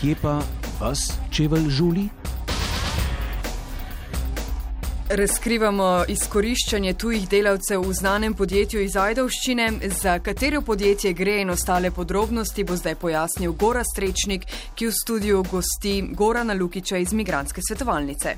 kje pa vas čevelj žuli? Razkrivamo izkoriščanje tujih delavcev v znanem podjetju iz Ajdovščine. Za katero podjetje gre in ostale podrobnosti bo zdaj pojasnil Gora Strečnik, ki v studiu gosti Gora Nalukiča iz Migranske svetovalnice.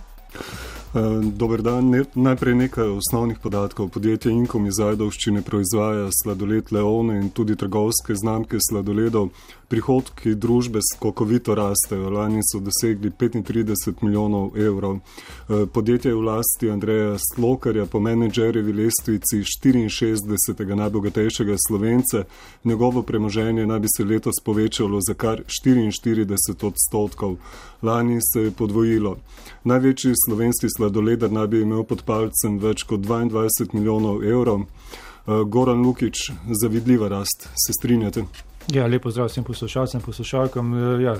Eh, dober dan. Najprej nekaj osnovnih podatkov. Podjetje Inkom iz Ajdovščine proizvaja sladoled Leone in tudi trgovske znamke sladoledov. Prihodki družbe skokovito rastejo. Lani so dosegli 35 milijonov evrov. Eh, podjetje je v lasti Andreja Slokarja po menedžerjevi lestvici 64. najbogatejšega slovence. Njegovo premoženje naj bi se letos povečalo za kar 44 odstotkov. Lani se je podvojilo. Največji slovenski sladoledar naj bi imel pod palcem več kot 22 milijonov evrov. Eh, Goran Lukič, zavidljiva rast, se strinjate? Ja, lepo zdrav vsem poslušalcem, poslušalkam. Eh, ja,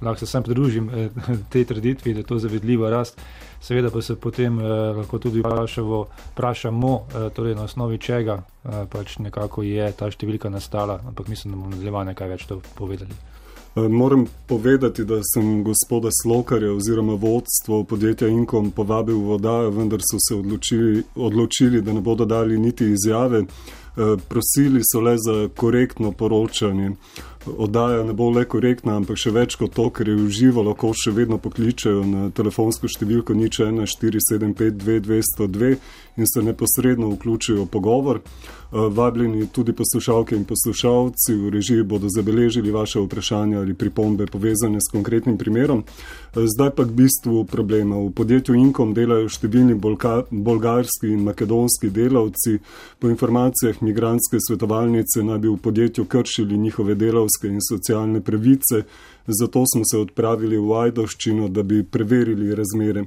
lahko se sam pridružim eh, tej traditvi, da je to zavidljiva rast. Seveda pa se potem eh, lahko tudi vprašamo, vprašamo eh, torej na osnovi čega eh, pač nekako je ta številka nastala, ampak mislim, da bomo nadaljevanje kaj več to povedali. Eh, moram povedati, da sem gospoda Slokarja oziroma vodstvo podjetja Inkom povabil v vodajo, vendar so se odločili, odločili, da ne bodo dali niti izjave. Eh, prosili so le za korektno poročanje. Oddaja ne bo le korektna, ampak še več kot to, ker je uživo, lahko še vedno pokličejo na telefonsko številko nič 1 475 2202 in se neposredno vključijo v pogovor. Eh, vabljeni tudi poslušalke in poslušalci v režiji bodo zabeležili vaše vprašanja ali pripombe povezane s konkretnim primerom. Eh, zdaj pa k bistvu problema. V podjetju Inkom delajo številni bolgarski in makedonski delavci. Po informacijah migranske svetovalnice naj bi v podjetju kršili njihove delavske in socialne pravice, zato smo se odpravili v Ajdoščino, da bi preverili razmere.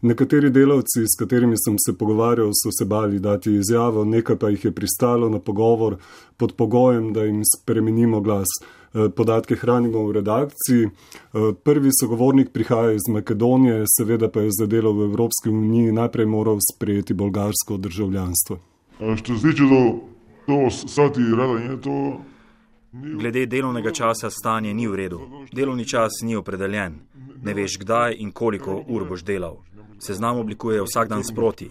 Nekateri delavci, s katerimi sem se pogovarjal, so se bali dati izjavo, nekaj pa jih je pristalo na pogovor pod pogojem, da jim spremenimo glas. Eh, podatke hranimo v redakciji. Eh, prvi sogovornik prihaja iz Makedonije, seveda pa je za delo v Evropski uniji najprej moral sprejeti bolgarsko državljanstvo. Što se tiče do, do sati radanja, to Glede delovnega časa stanje ni v redu. Delovni čas ni opredeljen. Ne veš, kdaj in koliko ur boš delal. Seznam oblikuje vsak dan sproti.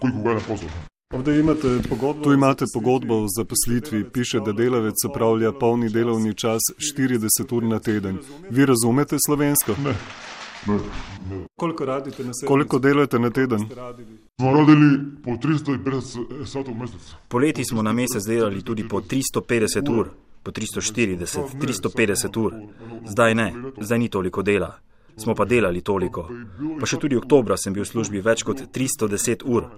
je imate pogodbo, tu imate pogodbo o zaposlitvi, piše, da delavec opravlja polni delovni čas 40 ur na teden. Vi razumete slovensko? Ne, ne, ne. Koliko radite na teden? Koliko delate na teden? Smo radili po 350 satov v mesec. Poleti smo na mesec delali tudi po 350 ur, po 340, 350 ur. Zdaj ne, zdaj ni toliko dela. Smo pa delali toliko. Pa še tudi oktobra sem bil v službi več kot 310 ur.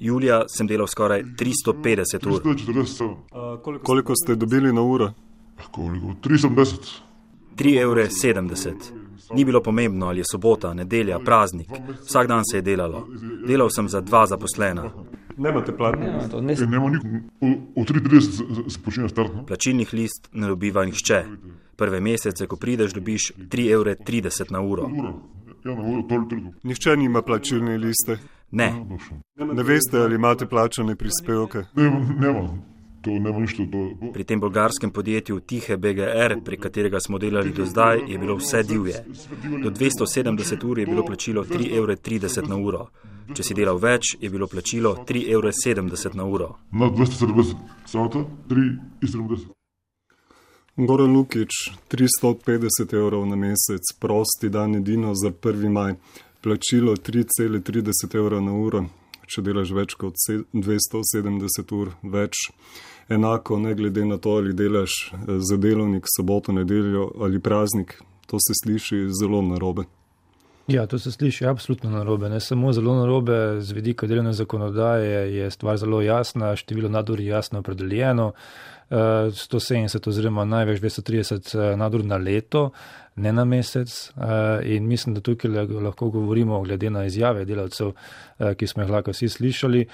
Julija sem delal skoraj 350 ur. 347. Koliko ste dobili na uro? Koliko? 370. 3,70 evre. Ni bilo pomembno, ali je sobota, nedelja, praznik. Vsak dan se je delalo. Delal sem za dva zaposlena. Nemate platne? E, nema nik, o, o 330 se počne startno. Plačilnih list ne dobiva nihče. Prve mesece, ko prideš, dobiš 3,30 evre na uro. Ja. Nihče nima plačilne liste. Ne, Ne veste, ali imate plačane prispevke. Nema, nema. Nema ništa. To, pri tem bolgarskem podjetju Tihe BGR, prek katerega smo delali do zdaj, je bilo vse divje. Do 270 ur je bilo plačilo 3,30 evre na uro. Če si delal več, je bilo plačilo 3,70 evre na uro. na 270 sata, 3,70. Goran Lukič, 350 evrov na mesec, prosti dan edino za 1. maj, plačilo 3,30 evrov na uro, če delaš več kot se- 270 ur več. Enako, ne glede na to, ali delaš eh, za delovnik soboto, nedeljo ali praznik, to se sliši zelo narobe. Ja, to se sliši absolutno narobe. Ne samo zelo narobe, z vidika delovne zakonodaje je stvar zelo jasna, število nadur je jasno opredeljeno. eh, 170 oziroma največ 230 eh, nadur na leto, ne na mesec. eh, In mislim, da tukaj lahko govorimo glede na izjave delavcev, eh, ki smo jih lahko vsi slišali, eh,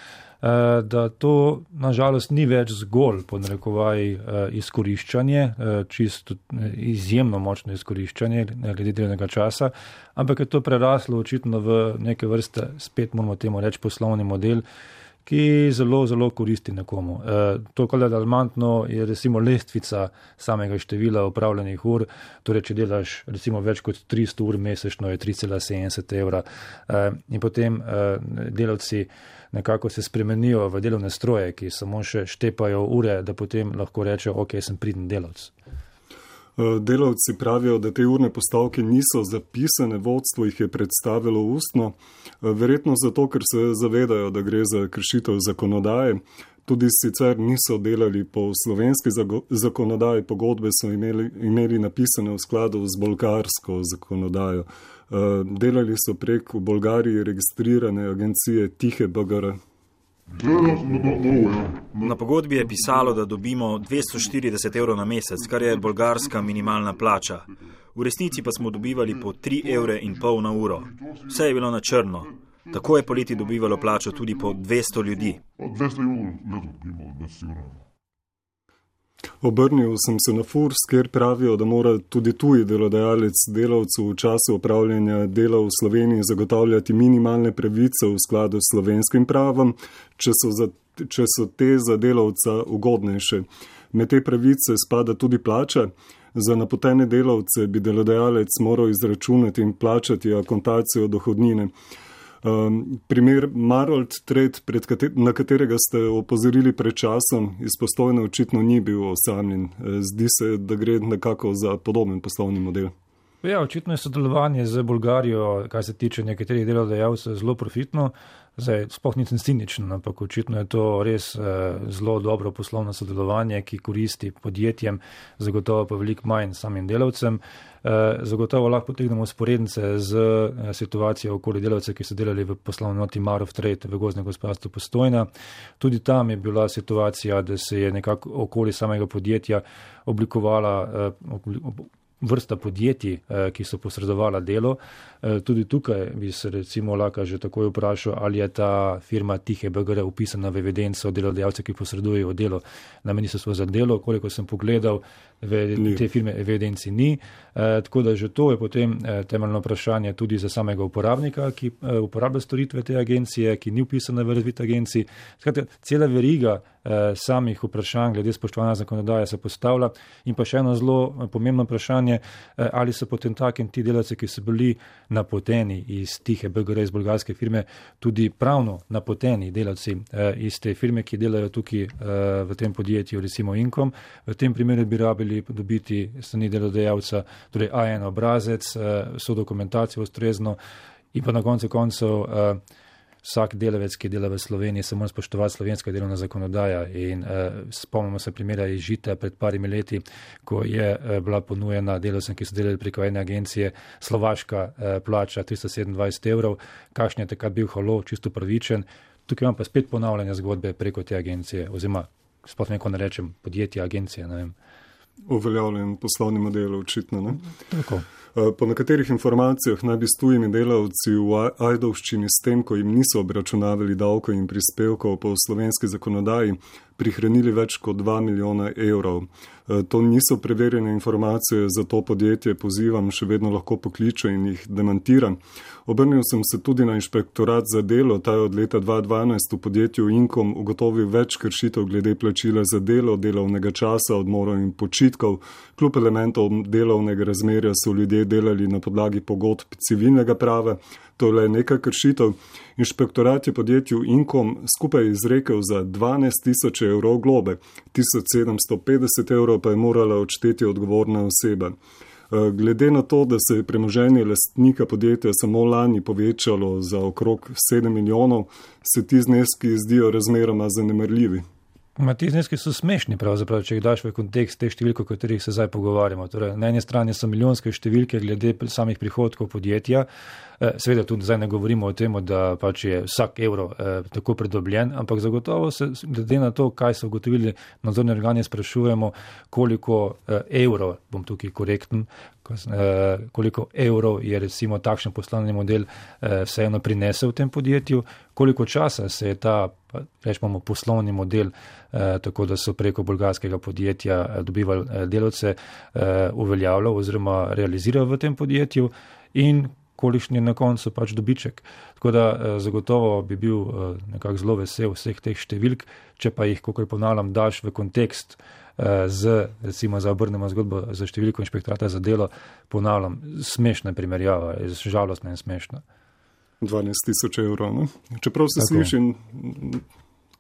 da to nažalost ni več zgolj podnarekovaj eh, izkoriščanje, eh, čisto eh, izjemno močno izkoriščanje eh, glede delovnega časa, ampak je to preraslo očitno v neke vrste, spet moramo temu reči, poslovni model, ki zelo, zelo koristi nekomu. E, to, kar je alarmantno, je recimo lestvica samega števila upravljenih ur. Torej, če delaš recimo več kot 300 ur mesečno, je 3,70 evra. E, in potem e, delavci nekako se spremenijo v delovne stroje, ki samo še štepajo ure, da potem lahko rečejo, ok, sem pridn delavc. Delavci pravijo, da te urne postavke niso zapisane, vodstvo jih je predstavilo ustno, verjetno zato, ker se zavedajo, da gre za kršitev zakonodaje. Tudi sicer niso delali po slovenski zakonodaji, pogodbe so imeli, imeli napisane v skladu z bolgarsko zakonodajo. Delali so prek v Bolgariji registrirane agencije Tihe BGR. Na pogodbi je pisalo, da dobimo 240 evrov na mesec, kar je bolgarska minimalna plača. V resnici pa smo dobivali po 3,5 evra na uro. Vse je bilo na črno. Tako je poleti dobivalo plačo tudi po 200 ljudi. 200 evrov ne dobimo, da si uramo. Obrnil sem se na FURS, kjer pravijo, da mora tudi tuji delodajalec delavcu v času upravljanja dela v Sloveniji zagotavljati minimalne pravice v skladu s slovenskim pravom, če so, za, če so te za delavca ugodnejše. Med te pravice spada tudi plača. Za napotene delavce bi delodajalec moral izračunati in plačati akontacijo dohodnine. Um, primer Marold Trade, kater na katerega ste opozorili pred časom, iz poslovne očitno ni bil osamljen. Zdi se, da gre nekako za podoben poslovni model. Ja, očitno je sodelovanje z Bolgarijo, kar se tiče nekaterih delodajalcev, zelo profitno. Zdaj, sploh nisem ciničen, ampak očitno je to res eh, zelo dobro poslovno sodelovanje, ki koristi podjetjem, zagotovo pa veliko manj samim delavcem. Eh, zagotovo lahko potegnemo sporednice z eh, situacijo okoli delavcev, ki so delali v poslovni noti Marov Trade v gozdnem gospodarstvu postojna. Tudi tam je bila situacija, da se je nekako okoli samega podjetja oblikovala. Eh, vrsta podjetij, eh, ki so posredovala delo. Eh, tudi tukaj bi se recimo lahko že takoj vprašal, ali je ta firma Tihe BGR upisana v evidenco delodajalcev, ki posredujejo delo na ministrstvo za delo. Koliko sem pogledal, v te firme evidenci ni. Eh, tako da že to je potem temeljno vprašanje tudi za samega uporabnika, ki uporablja storitve te agencije, ki ni upisana v razvit agenciji. Skratka, cela veriga samih vprašanj glede spoštovanja zakonodaje se postavlja. In pa še eno zelo pomembno vprašanje, eh, ali so potem takim ti delavci, ki so bili napoteni iz tihe BGR, iz bolgarske firme, tudi pravno napoteni delavci eh, iz te firme, ki delajo tukaj eh, v tem podjetju, recimo Inkom. V tem primeru bi rabili dobiti strani delodajalca, torej A1 obrazec, so dokumentacijo ustrezno in pa na koncu koncev vsak delavec, ki dela v Sloveniji, se mora spoštovati slovenska delovna zakonodaja. In uh, spomnimo se primera iz Žita pred parimi leti, ko je uh, bila ponujena delavcem, ki so delali preko ene agencije, slovaška uh, plača 327 evrov, kakšen je takrat bil halo, čisto pravičen. Tukaj imam pa spet ponavljanje zgodbe preko te agencije, oziroma sploh neko ne rečem, podjetje, agencije. Ne Uveljavljen poslovni model, očitno. Ne? Tako. Eh, po nekaterih informacijah naj bi s tujimi delavci v Ajdovščini s tem, ko jim niso obračunavali davko in prispevkov po slovenski zakonodaji, prihranili več kot 2 milijona evrov. Eh, to niso preverjene informacije, zato podjetje pozivam, še vedno lahko pokliče in jih demantira. Obrnil sem se tudi na inšpektorat za delo, ta je od leta 2012 v podjetju Inkom ugotovil več kršitev glede plačila za delo, delovnega časa, odmorov in počitkov. Kljub elementov delovnega razmerja so ljudje delali na podlagi pogodb civilnega prava, to je le nekaj kršitev. Inšpektorat je podjetju Inkom skupaj izrekel za 12 tisoč evrov globe, 1750 evrov pa je morala odšteti odgovorna oseba. Eh, glede na to, da se je premoženje lastnika podjetja samo lani povečalo za okrog 7 milijonov, se ti zneski zdijo razmeroma zanemrljivi. Ma, ti zneski so smešni, če jih daš v kontekst teh številk, o katerih se zdaj pogovarjamo. Torej, na eni strani so milijonske številke glede samih prihodkov podjetja, Eh, seveda tudi zdaj ne govorimo o tem, da pač je vsak evro eh, tako pridobljen, ampak zagotovo se, glede na to, kaj so ugotovili nadzorni organi, sprašujemo, koliko eh, evrov, bom tukaj korekten, koliko evrov je recimo takšen poslovni model eh, vseeno prinesel v tem podjetju, koliko časa se je ta, rečemo, poslovni model, eh, tako da so preko bolgarskega podjetja eh, dobivali eh, delovce, eh, uveljavljal oziroma realiziral v tem podjetju in kolikšen je na koncu pač dobiček. Tako da eh, zagotovo bi bil eh, nekako zelo vesel vseh teh številk, če pa jih, kako ponavljam, daš v kontekst eh, z, recimo, za obrnemo zgodbo za številko inšpektorata za delo, ponavljam, smešna primerjava, žalostna in smešna. 12 tisoč evrov. Ne? Čeprav se sliši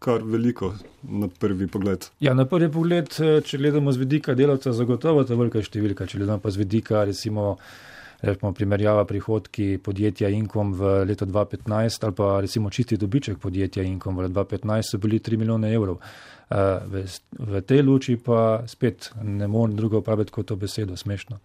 kar veliko na prvi pogled. Ja, na prvi pogled, če gledamo z vidika delavca, zagotovo je to velika številka, če gledamo pa z vidika, recimo, recimo primerjava prihodki podjetja Inkom v letu 2015 ali pa recimo čisti dobiček podjetja Inkom v letu 2015 so bili 3 milijone evrov. Eh, v, v tej luči pa spet ne morem drugo praviti kot to besedo, smešno.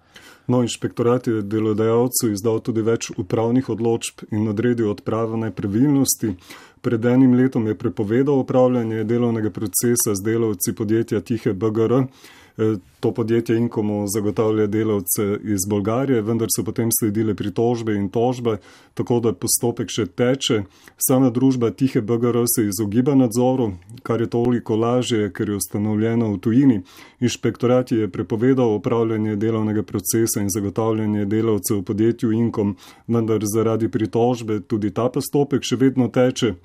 No, inšpektorat je delodajalcu izdal tudi več upravnih odločb in odredil odpravo nepravilnosti. Pred enim letom je prepovedal upravljanje delovnega procesa z delavci podjetja Tihe BGR. E, to podjetje Inkomo zagotavlja delavce iz Bolgarije, vendar so potem sledile pritožbe in tožbe, tako da postopek še teče. Sama družba Tihe BGR se izogiba nadzoru, kar je toliko lažje, ker je ustanovljena v tujini. Inšpektorat je prepovedal upravljanje delovnega procesa in zagotavljanje delavcev v podjetju Inkom, vendar zaradi pritožbe tudi ta postopek še vedno teče.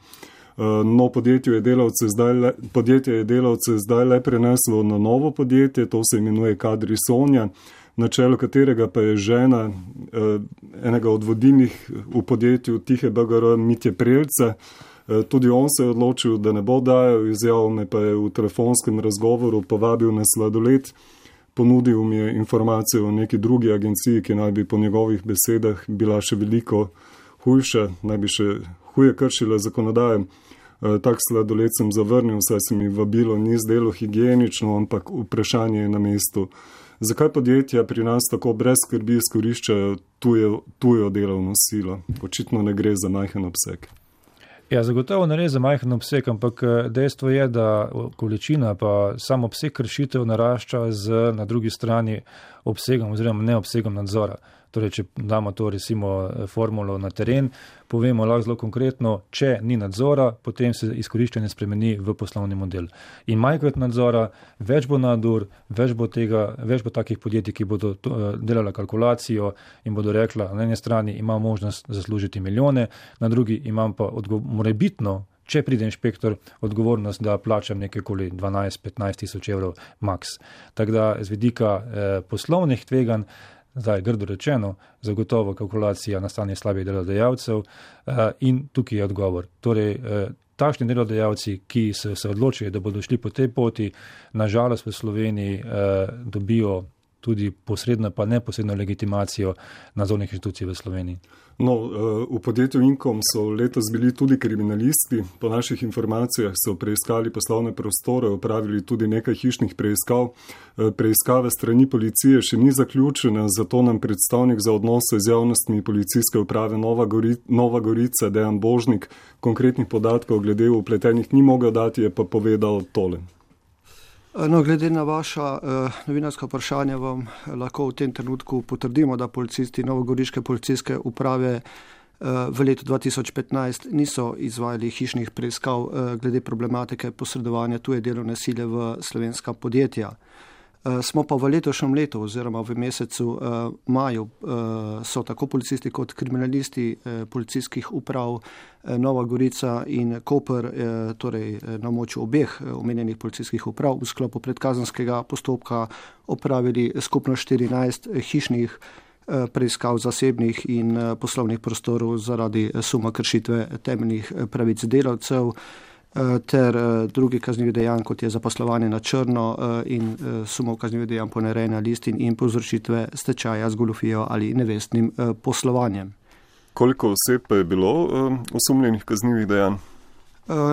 Eh, no, podjetje je delavce zdaj le, podjetje je delavce zdaj le preneslo na novo podjetje, to se imenuje Kadri Sonja, na čelu katerega pa je žena eh, enega od vodilnih v podjetju Tihe BGR Mitje Prelce. Eh, tudi on se je odločil, da ne bo dajal izjav, me pa je v telefonskem razgovoru povabil na sladoled, ponudil mi je informacije o neki drugi agenciji, ki naj bi po njegovih besedah bila še veliko hujša, naj bi še huje kršila zakonodajo. Eh, tak sladoled sem zavrnil, saj se mi vabilo ni zdelo higienično, ampak vprašanje je na mestu. Zakaj podjetja pri nas tako brez skrbi izkoriščajo tujo, tujo delovno silo? Očitno ne gre za majhen obseg. Ja, zagotovo ne gre za majhen obseg, ampak eh, dejstvo je, da količina pa sam obseg kršitev narašča z na drugi strani obsegom oziroma neobsegom nadzora. Torej, če damo to resimo formulo na teren, povemo lahko zelo konkretno, če ni nadzora, potem se izkoriščanje spremeni v poslovni model. In majkrat nadzora, več bo nadur, več bo tega, več bo takih podjetij, ki bodo to, uh, delala kalkulacijo in bodo rekla, na eni strani imam možnost zaslužiti milijone, na drugi imam pa morebitno, če pride inšpektor, odgovornost, da plačam nekajkoli 12-15 tisoč evrov max. Tako da z vidika eh, poslovnih tveganj, zdaj grdo rečeno, zagotovo kalkulacija na stanje slabih delodajalcev eh, in tukaj je odgovor. Torej, eh, takšni delodajalci, ki se, se odločijo, da bodo šli po tej poti, nažalost v Sloveniji eh, dobijo tudi posredno, pa neposredno legitimacijo nadzornih inštitucij v Sloveniji. No, eh, v podjetju Inkom so letos bili tudi kriminalisti. Po naših informacijah so preiskali poslovne prostore, opravili tudi nekaj hišnih preiskav. Eh, preiskave strani policije še ni zaključena, zato nam predstavnik za odnose z javnostmi policijske uprave Nova, Gori, Nova Gorica, Dejan Božnik, konkretnih podatkov glede upletenih ni mogel dati, je pa povedal tole. No, glede na vaša uh, novinarska vprašanja, vam lahko v tem trenutku potrdimo, da policisti Novogoriške policijske uprave uh, v letu 2015 niso izvajali hišnih preiskav uh, glede problematike posredovanja tuje delovne sile v slovenska podjetja. Eh, smo pa v letošnjem letu oziroma v mesecu uh, maju uh, so tako policisti kot kriminalisti policijskih uprav Nova Gorica in Koper, torej na moču obeh omenjenih policijskih uprav v sklopu predkazanskega postopka opravili skupno 14 hišnih preiskav zasebnih in poslovnih prostorov zaradi suma kršitve temeljnih pravic delavcev. Eh, ter eh, drugi kaznjivi dejanj, kot je zaposlovanje na črno eh, in sumov kaznjivih dejanj ponarejanja listin in povzročitve stečaja z goljofijo ali nevestnim poslovanjem. Koliko oseb pa je bilo osumljenih kaznjivih dejanj?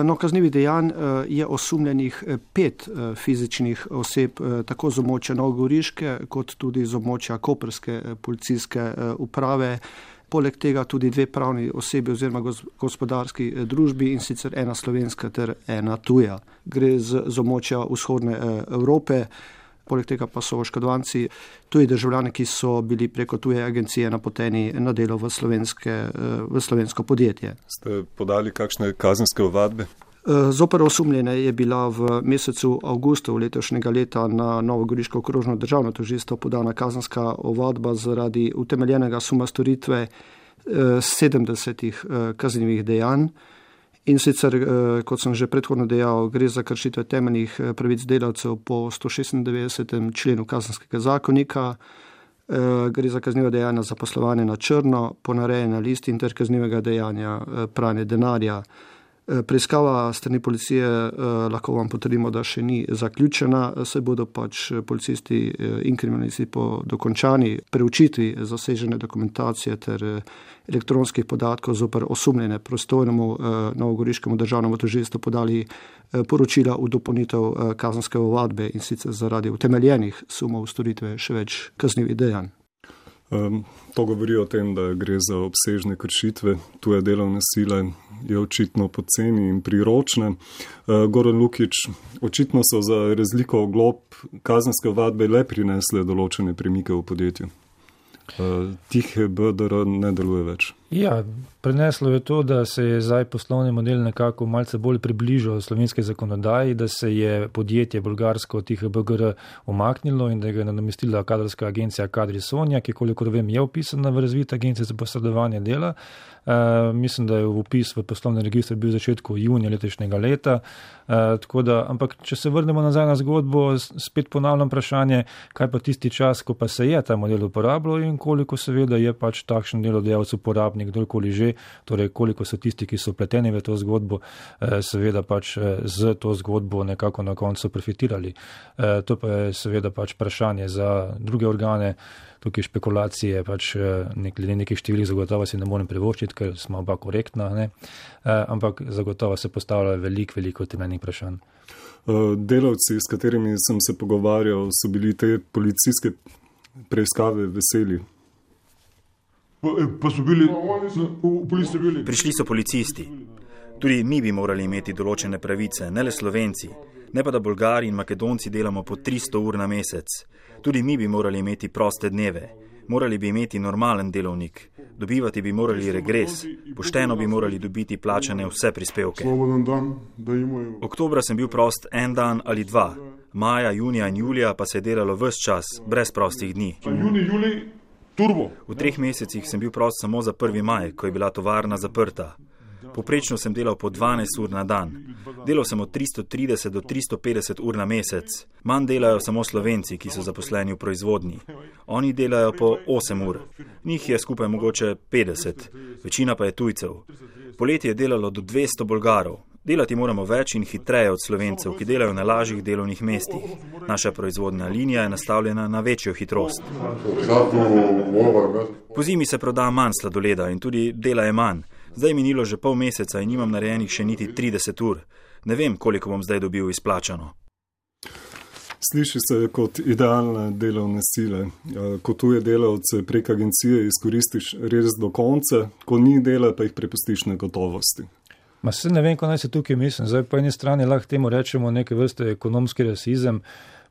No, kaznjivih dejanj je osumljenih pet fizičnih oseb, tako z območja Novogoriške, kot tudi z območja Koperske policijske uprave poleg tega tudi dve pravni osebi oziroma gospodarski eh, družbi in sicer ena slovenska ter ena tuja. Gre z, z območja vzhodne eh, Evrope. Poleg tega pa so oškodovanci tuji državljani, ki so bili preko tuje agencije napoteni na delo v, eh, v slovensko podjetje. Ste podali kakšne kazenske ovadbe? Eh, zoper osumljene je bila v mesecu avgustu letošnjega leta na Novogoriško okrožno državno tožilstvo podana kazanska ovadba zaradi utemeljenega suma storitve 70 kaznjivih dejanj. In sicer, kot sem že predhodno dejal, gre za kršitve temeljnih pravic delavcev po 196. členu kazenskega zakonika, gre za kaznivo dejanje za poslovanje na črno, ponarejanje listi in ter kaznivega dejanja pranje denarja. Eh, preiskava strani policije eh, lahko vam potrdimo, da še ni zaključena, se bodo pač policisti eh, in kriminalisti po dokončani preučitvi zasežene dokumentacije ter elektronskih podatkov zoper osumljene prostornemu novogoriškemu državnemu tožilstvu podali poročila v dopolnitev kazanske ovadbe in sicer zaradi utemeljenih sumov storitve še več kaznjivih dejanj. Um, to govori o tem, da gre za obsežne kršitve, tuje delovne sile je očitno poceni in priročne. Uh, Goran Lukič, očitno so za razliko glob kazenske vadbe le prinesle določene premike v podjetju. Uh, Tihe BDR ne deluje več. Ja, preneslo je to, da se je zdaj poslovni model nekako malce bolj približal slovenske zakonodaji, da se je podjetje bolgarsko THBGR umaknilo in da ga je nadomestila kadrovska agencija Kadri Sonja, ki kolikor vem je upisana v razvita agencija za posredovanje dela. Uh, mislim, da je upis v poslovni registr bil v začetku junija letošnjega leta. Uh, da, ampak, če se vrnemo nazaj na zgodbo, spet ponavljam vprašanje, kaj pa tisti čas, ko pa se je ta model uporabljal in koliko seveda je pač takšen delodajalec uporabnik uporabnik, kdorkoli že, torej koliko so tisti, ki so pleteni v to zgodbo, eh, seveda pač eh, z to zgodbo nekako na koncu profitirali. Eh, to pa je seveda pač vprašanje za druge organe. Tukaj špekulacije, pač nek, glede nekih številk, zagotovo si ne morem privoščiti, ker smo oba korektna, ne? ampak zagotovo se postavlja veliko, veliko temeljnih vprašanj. Delavci, s katerimi sem se pogovarjal, so bili te policijske preiskave veseli. Pa, eh, pa so bili, v policiji bili. Prišli so policisti. Tudi mi bi morali imeti določene pravice, ne le slovenci. Ne pa da Bolgari in Makedonci delamo po 300 ur na mesec. Tudi mi bi morali imeti proste dneve. Morali bi imeti normalen delovnik. Dobivati bi morali regres. Pošteno bi morali dobiti plačane vse prispevke. Oktobra sem bil prost en dan ali dva. Maja, junija in julija pa se je delalo vse čas, brez prostih dni. Juni, julij, Turbo. V treh mesecih sem bil prost samo za 1. maj, ko je bila tovarna zaprta. Poprečno sem delal po 12 ur na dan. Delal sem od 330 do 350 ur na mesec. Manj delajo samo slovenci, ki so zaposleni v proizvodnji. Oni delajo po 8 ur. Njih je skupaj mogoče 50, večina pa je tujcev. Poletje je delalo do 200 bolgarov, Delati moramo več in hitreje od slovencev, ki delajo na lažjih delovnih mestih. Naša proizvodna linija je nastavljena na večjo hitrost. Po zimi se proda manj sladoleda in tudi dela je manj. Zdaj je minilo že pol meseca in nimam narejenih še niti 30 ur. Ne vem, koliko bom zdaj dobil izplačano. Sliši se kot idealne delovne sile. Ko tuje delavce prek agencije izkoristiš res do konca, ko ni dela, pa jih prepustiš na gotovosti. Ma se ne vem, kaj naj se tukaj mislim. Zdaj, po eni strani lahko temu rečemo neke vrste ekonomski rasizem,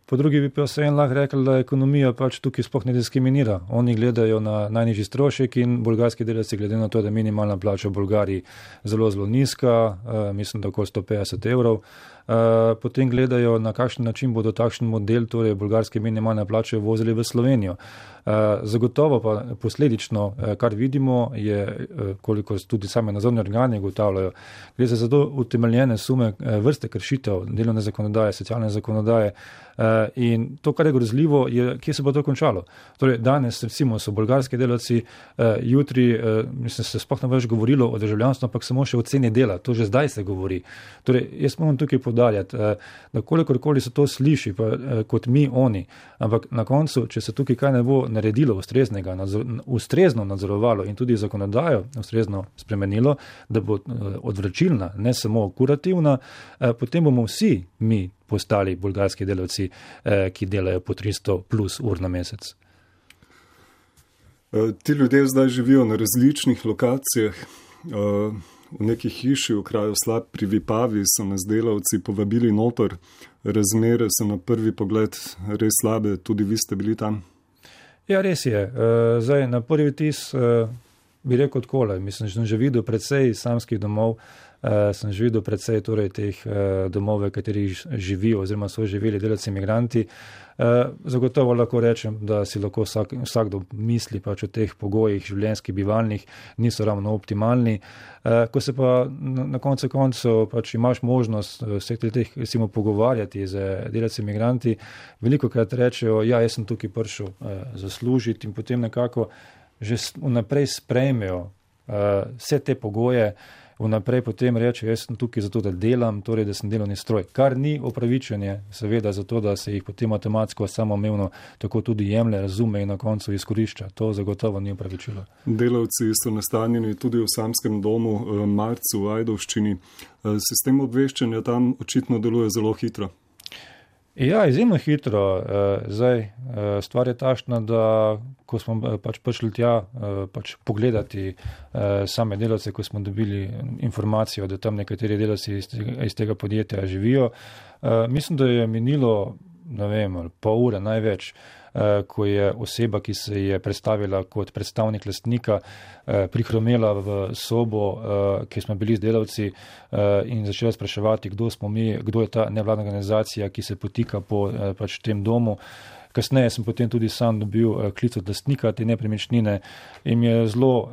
po drugi bi pa se en lahko rekel, da ekonomija pač tukaj sploh ne diskriminira. Oni gledajo na najnižji strošek in bolgarski delavci glede na to, da je minimalna plača v Bolgariji zelo, zelo nizka, uh, mislim, da okoli 150 evrov. Uh, potem gledajo, na kakšen način bodo takšen model, torej bolgarske minimalne plače, vozili v Slovenijo. Eh, zagotovo pa posledično, eh, kar vidimo, je, eh, koliko tudi same nadzorne organe ugotavljajo, gre za zelo utemeljene sume vrste kršitev delovne zakonodaje, socialne zakonodaje. In to, kar je grozljivo, je, kje se bo to končalo. Torej, danes, recimo, so bolgarski delavci, jutri, mislim, se sploh ne več govorilo o državljanstvu, ampak samo še o ceni dela. To že zdaj se govori. Torej, jaz moram tukaj podarjati, da kolikorkoli se to sliši, pa kot mi, oni, ampak na koncu, če se tukaj kaj ne bo naredilo ustreznega, nadzor, ustrezno nadzorovalo in tudi zakonodajo ustrezno spremenilo, da bo eh, odvračilna, ne samo kurativna, eh, potem bomo vsi mi postali bolgarski delavci, eh, ki delajo po 300 plus ur na mesec. Ti ljudje zdaj živijo na različnih lokacijah. V neki hiši v kraju Slab pri Vipavi so nas delavci povabili noter. Razmere so na prvi pogled res slabe, tudi vi ste bili tam. Ja, res je. Uh, zdaj, na prvi tis uh, bi rekel, kole. Mislim, da sem že videl predvsej samskih domov, sem že videl predvsej torej, teh uh, domov, v katerih živijo oziroma so živeli delavci imigranti. Uh, zagotovo lahko rečem, da si lahko vsak, vsakdo misli pač o teh pogojih življenjskih bivalnih, niso ravno optimalni. Uh, ko se pa na, koncu koncev pač imaš možnost vseh teh recimo pogovarjati z delavci imigranti, veliko krat rečejo, ja, jaz sem tukaj prišel uh, zaslužiti in potem nekako že vnaprej sprejmejo uh, vse te pogoje, vnaprej potem reče, jaz sem tukaj zato, da delam, torej da sem delovni stroj, kar ni opravičenje, seveda zato, da se jih potem matematsko samoumevno tako tudi jemlje, razume in na koncu izkorišča. To zagotovo ni opravičilo. Delavci so nastanjeni tudi v samskem domu uh, Marcu v Ajdovščini. Uh, sistem obveščanja tam očitno deluje zelo hitro. Ja, izjemno hitro. Eh, zdaj, eh, stvar je tašna, da ko smo eh, pač prišli tja pač pogledati same delavce, ko smo dobili informacijo, da tam nekateri delavci iz tega, iz tega podjetja živijo, mislim, da je minilo, ne vem, pol ure največ. Eh, ko je oseba, ki se je predstavila kot predstavnik lastnika, eh, prihromela v sobo, eh, kjer smo bili z delavci in začela spraševati, kdo smo mi, kdo je ta nevladna organizacija, ki se potika po pač tem domu. Kasneje sem potem tudi sam dobil klic od lastnika te nepremičnine in mi je zelo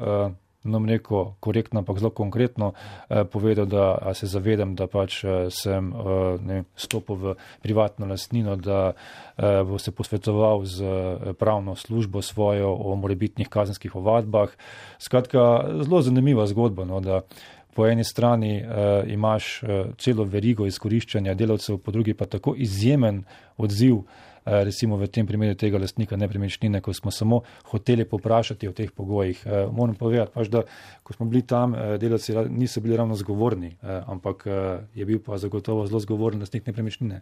nam neko korektno, ampak zelo konkretno eh, povedal, da se zavedam, da pač eh, sem eh, ne, stopil v privatno lastnino, da eh, bo se posvetoval z pravno službo svojo o morebitnih kazenskih ovadbah. Skratka, zelo zanimiva zgodba, no, da po eni strani eh, imaš eh, celo verigo izkoriščanja delavcev, po drugi pa tako izjemen odziv. Eh, recimo v tem primeru tega lastnika nepremičnine, ko smo samo hoteli poprašati o teh pogojih. Eh, moram povedati, pač, da ko smo bili tam, eh, delavci niso bili ravno zgovorni, ampak je bil pa zagotovo zelo zgovoren lastnik nepremičnine.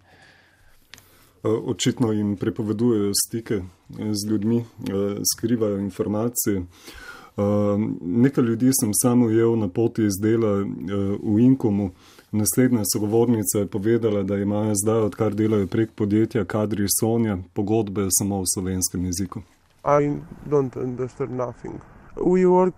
Očitno jim prepovedujejo stike z ljudmi, skrivajo informacije. Nekaj ljudi sem samo ujel na poti iz dela v Inkomu. Naslednja sogovornica je povedala, da imajo zdaj, odkar delajo prek podjetja Kadri Sonja, pogodbe samo v slovenskem jeziku. Uh,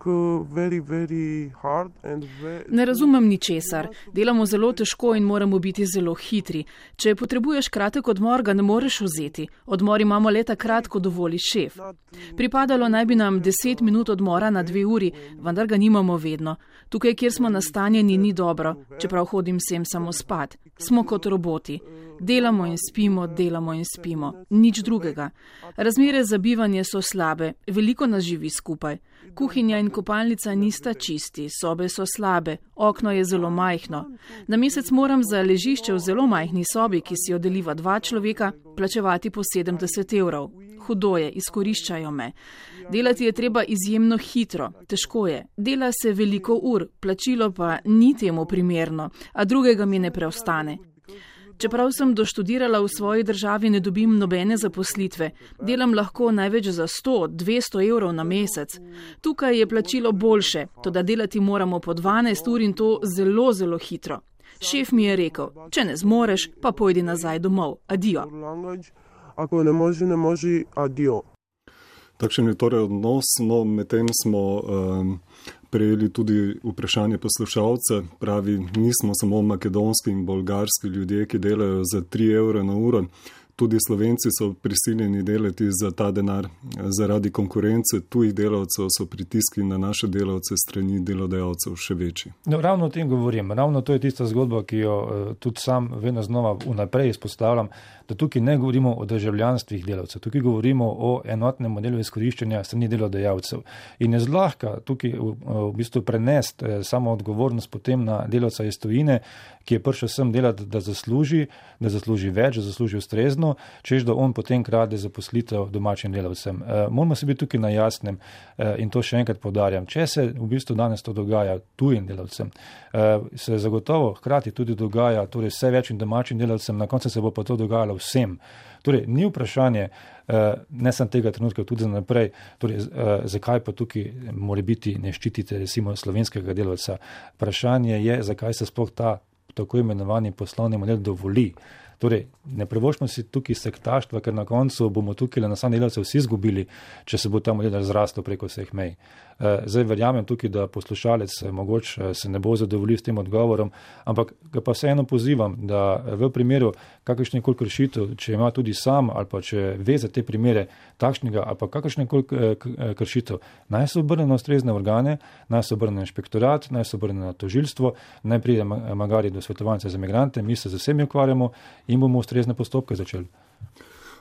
ne razumem ničesar. Delamo zelo težko in moramo biti zelo hitri. Če potrebuješ kratek odmor, ga ne moreš vzeti. Odmor imamo le takrat, ko dovoli šef. Pripadalo naj bi nam deset minut odmora na dve uri, vendar ga nimamo vedno. Tukaj, kjer smo nastanjeni, ni dobro, čeprav hodim sem samo spat. Smo kot roboti. Delamo in spimo, delamo in spimo. Nič drugega. Razmere za bivanje so slabe, veliko nas živi skupaj. Kuhinja in kopalnica nista čisti, sobe so slabe, okno je zelo majhno. Na mesec moram za ležišče v zelo majhni sobi, ki si jo deliva dva človeka, plačevati po 70 evrov. Hudo je, izkoriščajo me. Delati je treba izjemno hitro, težko je. Dela se veliko ur, plačilo pa ni temu primerno, a drugega mi ne preostane. Čeprav sem doštudirala v svoji državi, ne dobim nobene zaposlitve. Delam lahko največ za 100-200 evrov na mesec. Tukaj je plačilo boljše, to da delati moramo po 12 ur in to zelo, zelo hitro. Šef mi je rekel, če ne zmoreš, pa pojdi nazaj domov. Adijo. Ako ne može, ne može, adijo. Takšen je torej odnos, no medtem smo. Um, prejeli tudi vprašanje poslušalca. Pravi, nismo samo makedonski in bolgarski ljudje, ki delajo za 3 evre na uro. Tudi slovenci so prisiljeni delati za ta denar. Zaradi konkurence tujih delavcev so pritiski na naše delavce strani delodajalcev še večji. No, ravno o tem govorim. Ravno to je tista zgodba, ki jo uh, tudi sam vedno znova vnaprej izpostavljam da tukaj ne govorimo o državljanstvih delavcev, tukaj govorimo o enotnem modelu izkoriščanja strani delodajalcev. In je zlahka tukaj v, v bistvu prenesti eh, samo odgovornost potem na delavca iz tujine, ki je prišel sem delati, da zasluži, da zasluži več, da zasluži ustrezno, čež da on potem krade zaposlitev domačim delavcem. E, moramo se biti tukaj na jasnem e, in to še enkrat podarjam. Če se v bistvu danes to dogaja tujim delavcem, se zagotovo hkrati tudi dogaja torej vse večjim domačim delavcem, na koncu se bo pa to dogajalo vsem. Torej, ni vprašanje, eh, ne samo tega trenutka, tudi za naprej, torej, eh, zakaj pa tukaj mora biti ne ščitite recimo slovenskega delovca. Vprašanje je, zakaj se sploh ta tako imenovani poslovni model dovoli. Torej, ne prevošmo si tukaj sektaštva, ker na koncu bomo tukaj na sam delavce vsi izgubili, če se bo ta model razrastel preko vseh mej. Eh, zdaj verjamem tukaj, da poslušalec eh, mogoče se ne bo zadovoljil s tem odgovorom, ampak ga pa vseeno pozivam, da v primeru kakršne koli kršitev, če ima tudi sam ali pa če ve za te primere takšnega ali pa kakršne koli kršitev, naj se obrne na ustrezne organe, naj se obrne na inšpektorat, naj se obrne na tožilstvo, naj pride magari do svetovalnice za imigrante, mi se z vsemi ukvarjamo in bomo ustrezne postopke začeli.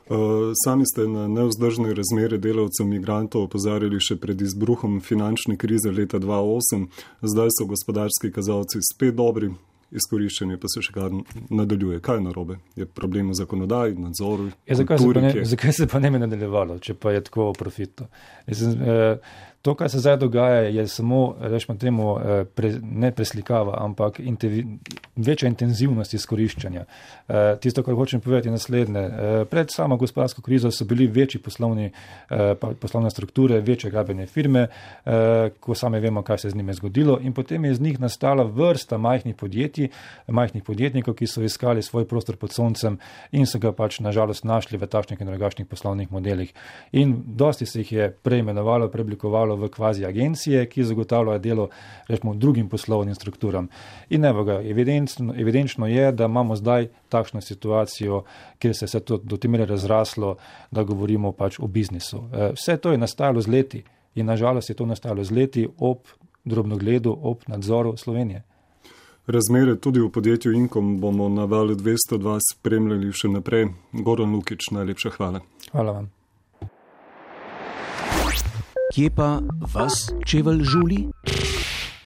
Uh, sami ste na neuzdržne razmere delavcev imigrantov opozarjali še pred izbruhom finančne krize leta 2008, zdaj so gospodarski kazalci spet dobri, izkoriščanje pa se še kar nadaljuje. Kaj je narobe? Je problem v zakonodaji, nadzoru? Ja, zakaj, se ne, zakaj se pa ne bi nadaljevalo, če pa je tako profitno? Mislim, eh, To, kar se zdaj dogaja, je samo, rečemo temu, eh, pre, ne preslikava, ampak intevi, večja intenzivnost izkoriščanja. E, tisto, kar hočem povedati, je naslednje. E, pred samo gospodarsko krizo so bili večji poslovni, e, poslovne strukture, večje grabene firme, e, ko same vemo, kaj se z njimi zgodilo in potem je iz njih nastala vrsta majhnih podjetij, majhnih podjetnikov, ki so iskali svoj prostor pod soncem in so ga pač nažalost našli v takšnih in drugačnih poslovnih modelih. In dosti se jih je preimenovalo, preoblikovalo v kvazi agencije, ki zagotavljajo delo rečemo, drugim poslovnim strukturam. In evo ga, evidenčno, evidenčno je, da imamo zdaj takšno situacijo, kjer se je to do te mere razraslo, da govorimo pač o biznisu. E, vse to je nastajalo z leti in nažalost je to nastajalo z leti ob drobnogledu, ob nadzoru Slovenije. Razmere tudi v podjetju Inkom bomo na valu 202 spremljali še naprej. Goran Lukič, najlepša hvala. Hvala vam. Kje pa vas čevelj žuli?